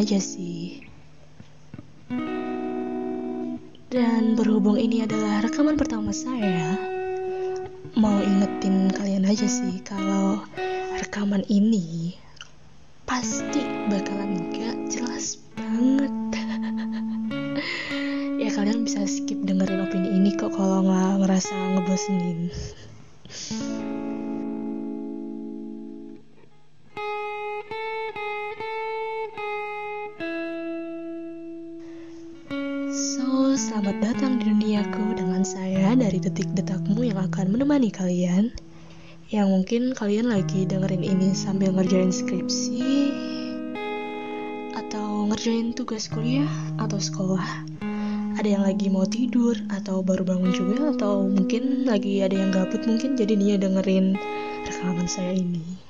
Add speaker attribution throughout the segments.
Speaker 1: aja sih. Dan berhubung ini adalah rekaman pertama saya, mau ingetin kalian aja sih kalau rekaman ini pasti bakalan gak jelas banget. ya kalian bisa skip dengerin opini ini kok kalau nggak ngerasa ngebosenin. Selamat datang di duniaku dengan saya dari detik detakmu yang akan menemani kalian. Yang mungkin kalian lagi dengerin ini sambil ngerjain skripsi atau ngerjain tugas kuliah atau sekolah. Ada yang lagi mau tidur atau baru bangun juga atau mungkin lagi ada yang gabut mungkin jadi dia dengerin rekaman saya ini.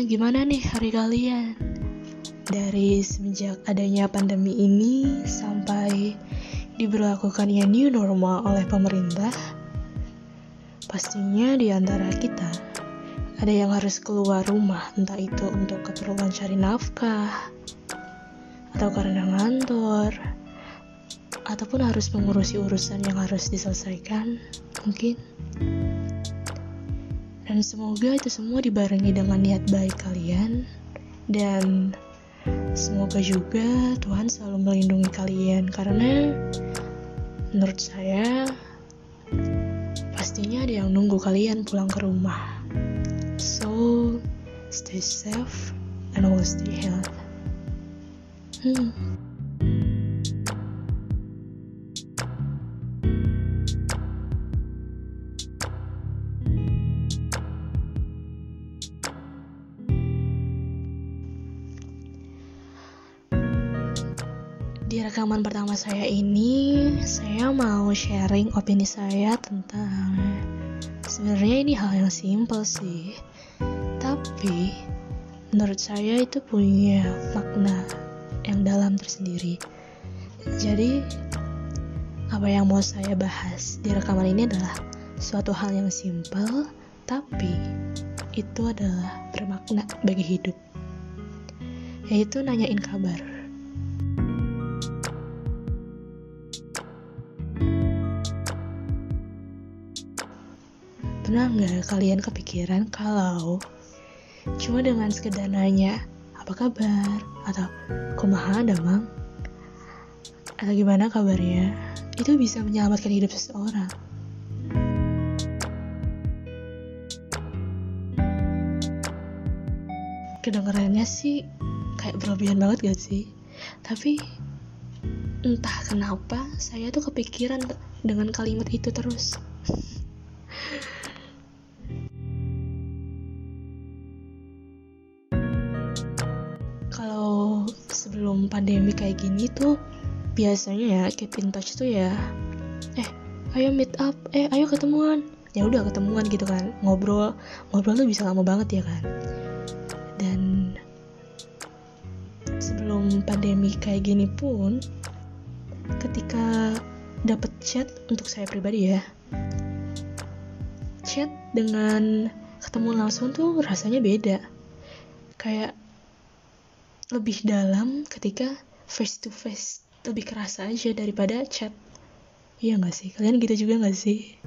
Speaker 1: Gimana nih hari kalian? Dari semenjak adanya pandemi ini sampai diberlakukannya new normal oleh pemerintah, pastinya di antara kita ada yang harus keluar rumah, entah itu untuk keperluan cari nafkah, atau karena ngantor, ataupun harus mengurusi urusan yang harus diselesaikan, mungkin. Dan semoga itu semua dibarengi dengan niat baik kalian dan semoga juga Tuhan selalu melindungi kalian karena menurut saya pastinya ada yang nunggu kalian pulang ke rumah. So, stay safe and always stay healthy. Hmm. Rekaman pertama saya ini, saya mau sharing opini saya tentang sebenarnya ini hal yang simpel sih. Tapi menurut saya itu punya makna yang dalam tersendiri. Jadi apa yang mau saya bahas di rekaman ini adalah suatu hal yang simpel tapi itu adalah bermakna bagi hidup. Yaitu nanyain kabar. Pernah nggak kalian kepikiran kalau cuma dengan sekedar nanya apa kabar atau kumaha damang atau gimana kabarnya itu bisa menyelamatkan hidup seseorang. Kedengarannya sih kayak berlebihan banget gak sih? Tapi entah kenapa saya tuh kepikiran dengan kalimat itu terus. pandemi kayak gini tuh biasanya ya keep in touch tuh ya eh ayo meet up eh ayo ketemuan. Ya udah ketemuan gitu kan ngobrol. Ngobrol tuh bisa lama banget ya kan. Dan sebelum pandemi kayak gini pun ketika dapet chat untuk saya pribadi ya chat dengan ketemu langsung tuh rasanya beda. Kayak lebih dalam ketika face to face lebih kerasa aja daripada chat. Iya gak sih? Kalian gitu juga gak sih?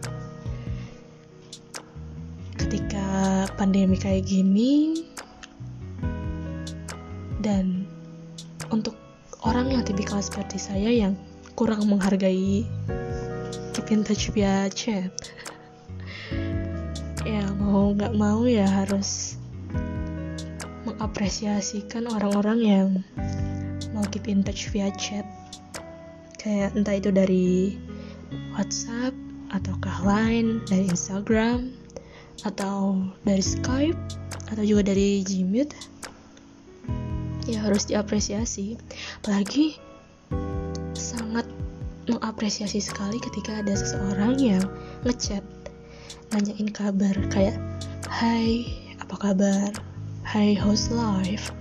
Speaker 1: Ketika pandemi kayak gini dan untuk orang yang tipikal seperti saya yang kurang menghargai keep in touch via chat ya mau nggak mau ya harus mengapresiasikan orang-orang yang mau keep in touch via chat. Kayak entah itu dari WhatsApp ataukah Line dari Instagram atau dari Skype atau juga dari Gmeet ya harus diapresiasi. Apalagi sangat mengapresiasi sekali ketika ada seseorang yang ngechat nanyain kabar kayak Hai apa kabar Hai how's life.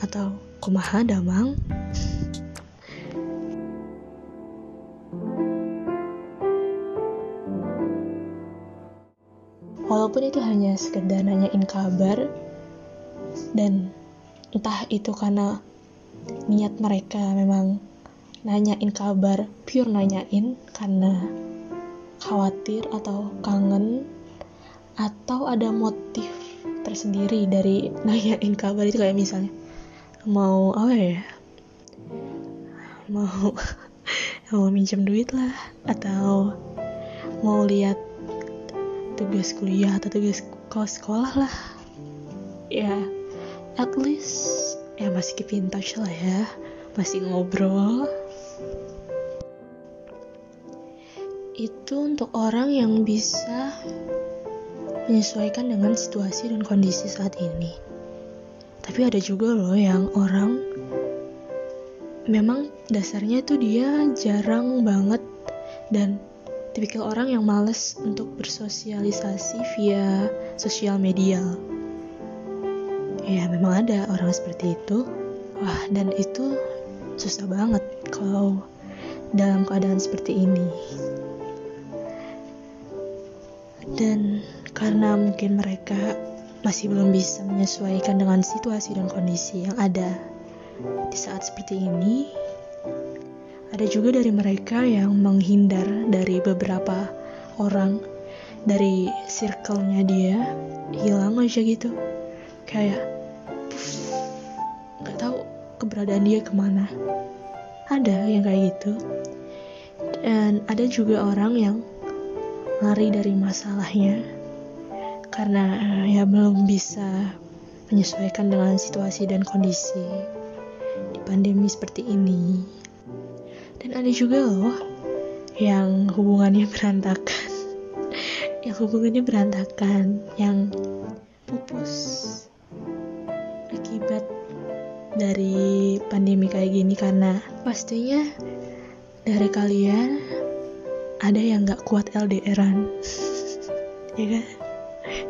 Speaker 1: Atau kumaha damang? Walaupun itu hanya sekedar nanyain kabar dan entah itu karena niat mereka memang nanyain kabar pure nanyain karena khawatir atau kangen atau ada motif tersendiri dari nanyain kabar itu kayak misalnya mau apa ya? Mau mau minjem duit lah atau mau lihat tugas kuliah atau tugas sekolah lah. Ya at least ya masih keep in touch lah ya masih ngobrol. Itu untuk orang yang bisa menyesuaikan dengan situasi dan kondisi saat ini. Tapi ada juga loh yang orang memang dasarnya tuh dia jarang banget dan tipikal orang yang males untuk bersosialisasi via sosial media. Ya memang ada orang seperti itu. Wah dan itu susah banget kalau dalam keadaan seperti ini. Dan karena mungkin mereka masih belum bisa menyesuaikan dengan situasi dan kondisi yang ada di saat seperti ini. Ada juga dari mereka yang menghindar dari beberapa orang dari circle-nya dia. Hilang aja gitu. Kayak keberadaan dia ke mana. Ada yang kayak gitu. Dan ada juga orang yang lari dari masalahnya karena ya belum bisa menyesuaikan dengan situasi dan kondisi di pandemi seperti ini. Dan ada juga loh yang hubungannya berantakan. Yang hubungannya berantakan yang pupus akibat dari pandemi kayak gini karena pastinya dari kalian ada yang gak kuat LDRan ya kan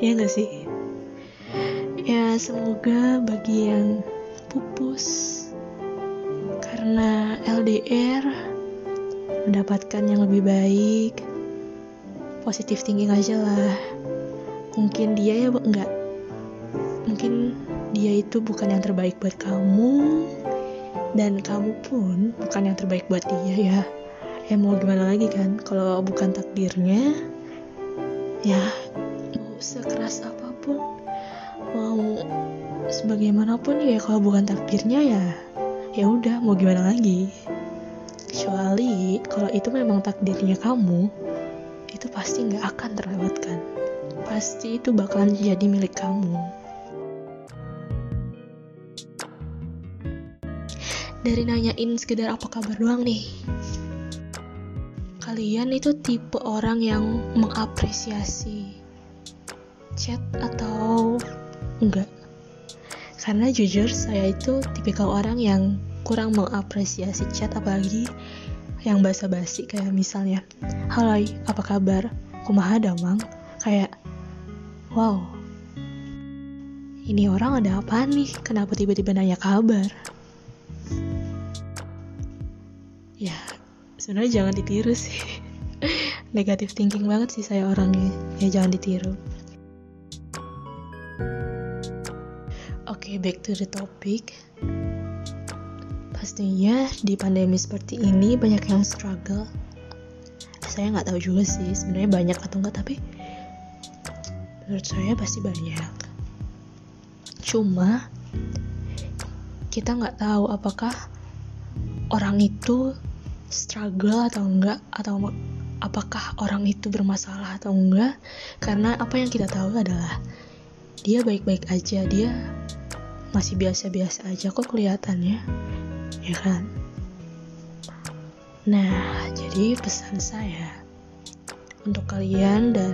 Speaker 1: ya gak sih? Ya semoga bagi yang pupus karena LDR mendapatkan yang lebih baik positif thinking aja lah. Mungkin dia ya enggak mungkin dia itu bukan yang terbaik buat kamu dan kamu pun bukan yang terbaik buat dia ya. Ya mau gimana lagi kan? Kalau bukan takdirnya ya sekeras apa pun mau sebagaimanapun ya kalau bukan takdirnya ya ya udah mau gimana lagi? Kecuali kalau itu memang takdirnya kamu itu pasti nggak akan terlewatkan. Pasti itu bakalan jadi milik kamu. Dari nanyain sekedar apa kabar doang nih. Kalian itu tipe orang yang mengapresiasi chat atau enggak? Karena jujur saya itu tipikal orang yang kurang mengapresiasi chat apalagi yang basa-basi kayak misalnya Hai apa kabar? Kumaha damang? Kayak wow ini orang ada apa nih? Kenapa tiba-tiba nanya kabar? Ya sebenarnya jangan ditiru sih. Negatif thinking banget sih saya orangnya. Ya jangan ditiru oke okay, back to the topic. Pastinya di pandemi seperti ini banyak yang struggle. Saya nggak tahu juga sih sebenarnya banyak atau enggak tapi menurut saya pasti banyak. Cuma kita nggak tahu apakah orang itu struggle atau enggak atau apakah orang itu bermasalah atau enggak karena apa yang kita tahu adalah dia baik-baik aja dia masih biasa-biasa aja kok kelihatannya. Ya kan? Nah jadi pesan saya untuk kalian dan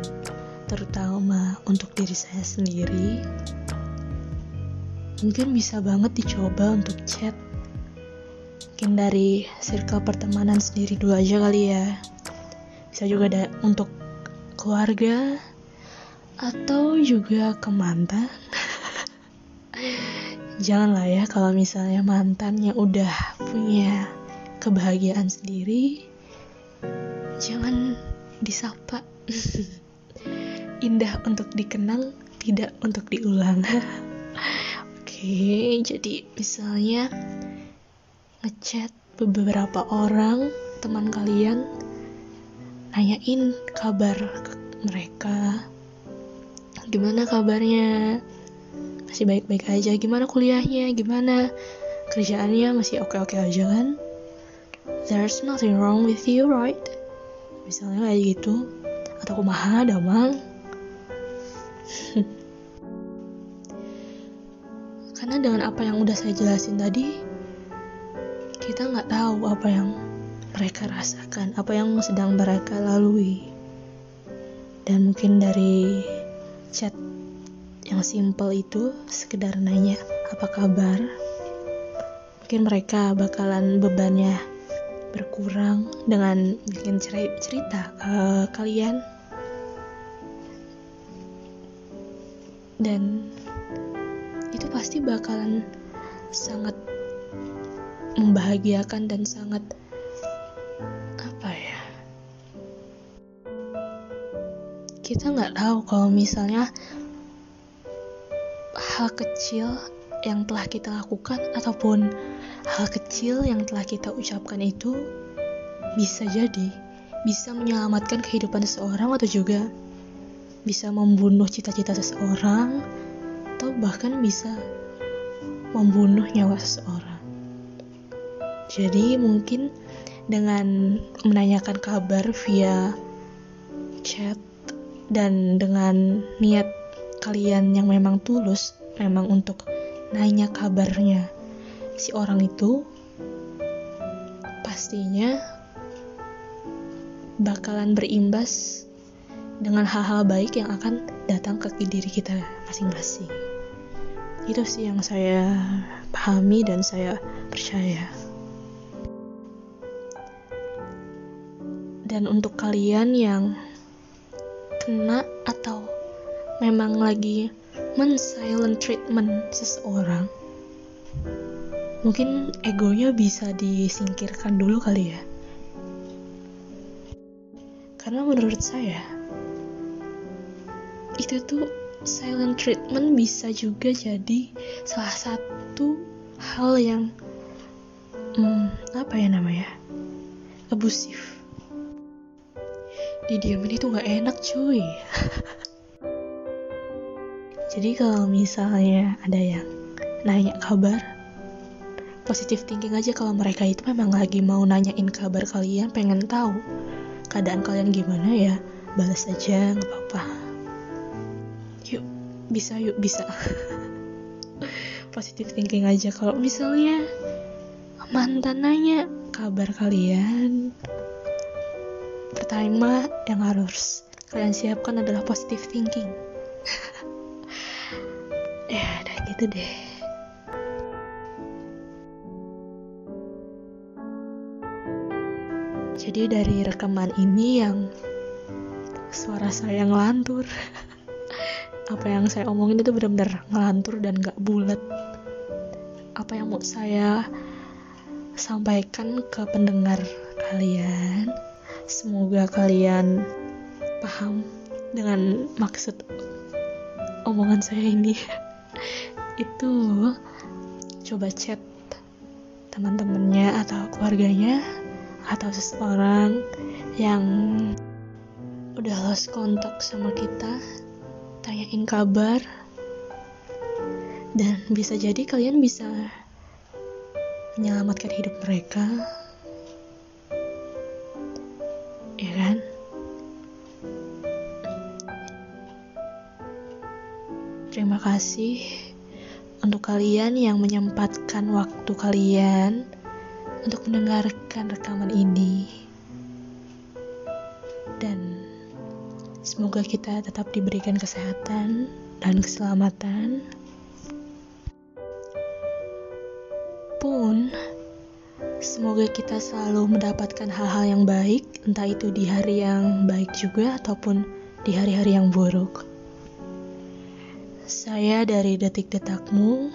Speaker 1: terutama untuk diri saya sendiri mungkin bisa banget dicoba untuk chat. Mungkin dari circle pertemanan sendiri dulu aja kali ya. Bisa juga untuk keluarga atau juga ke mantan? Janganlah ya kalau misalnya mantannya udah punya kebahagiaan sendiri jangan disapa. Indah untuk dikenang tidak untuk diulang. Oke jadi misalnya ngechat beberapa orang teman kalian nanyain kabar mereka gimana kabarnya? Masih baik-baik aja. Gimana kuliahnya? Gimana kerjaannya? Masih oke-oke aja kan? There's nothing wrong with you right? Misalnya kayak gitu. Atau kumaha damang. Karena dengan apa yang udah saya jelasin tadi kita nggak tahu apa yang mereka rasakan apa yang sedang mereka lalui. Dan mungkin dari chat yang simple itu sekedar nanya apa kabar? Mungkin mereka bakalan bebannya berkurang dengan bikin cerita ke kalian. Dan itu pasti bakalan sangat membahagiakan dan sangat kita nggak tahu kalau misalnya hal kecil yang telah kita lakukan ataupun hal kecil yang telah kita ucapkan itu bisa jadi bisa menyelamatkan kehidupan seseorang atau juga bisa membunuh cita-cita seseorang atau bahkan bisa membunuh nyawa seseorang. Jadi mungkin dengan menanyakan kabar via chat dan dengan niat kalian yang memang tulus memang untuk nanya kabarnya si orang itu pastinya bakalan berimbas dengan hal-hal baik yang akan datang ke diri kita masing-masing. Itu sih yang saya pahami dan saya percaya. Dan untuk kalian yang kena atau memang lagi men-silent treatment seseorang, mungkin egonya bisa disingkirkan dulu kali ya. Karena menurut saya itu tuh silent treatment bisa juga jadi salah satu hal yang hmm, apa ya namanya abusif didiamin itu nggak enak cuy. Jadi kalau misalnya ada yang nanya kabar positif thinking aja kalau mereka itu memang lagi mau nanyain kabar kalian pengen tahu keadaan kalian gimana ya balas aja nggak apa-apa. Yuk bisa yuk bisa. Positif thinking aja. Kalau misalnya mantan nanya kabar kalian pertama yang harus kalian siapkan adalah positive thinking ya udah gitu deh Jadi dari rekaman ini yang suara saya ngelantur. Apa yang saya omongin itu benar-benar ngelantur dan gak bulat. Apa yang mau saya sampaikan ke pendengar kalian. Semoga kalian paham dengan maksud omongan saya ini. itu coba chat teman-temannya atau keluarganya atau seseorang yang udah lost kontak sama kita tanyain kabar dan bisa jadi kalian bisa menyelamatkan hidup mereka kasih untuk kalian yang menyempatkan waktu kalian untuk mendengarkan rekaman ini. Dan semoga kita tetap diberikan kesehatan dan keselamatan. Pun semoga kita selalu mendapatkan hal-hal yang baik, entah itu di hari yang baik juga ataupun di hari-hari yang buruk. Saya dari Detik Detakmu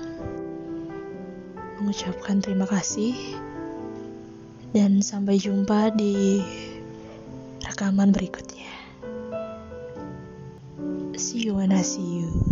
Speaker 1: mengucapkan terima kasih dan sampai jumpa di rekaman berikutnya. See you when I see you.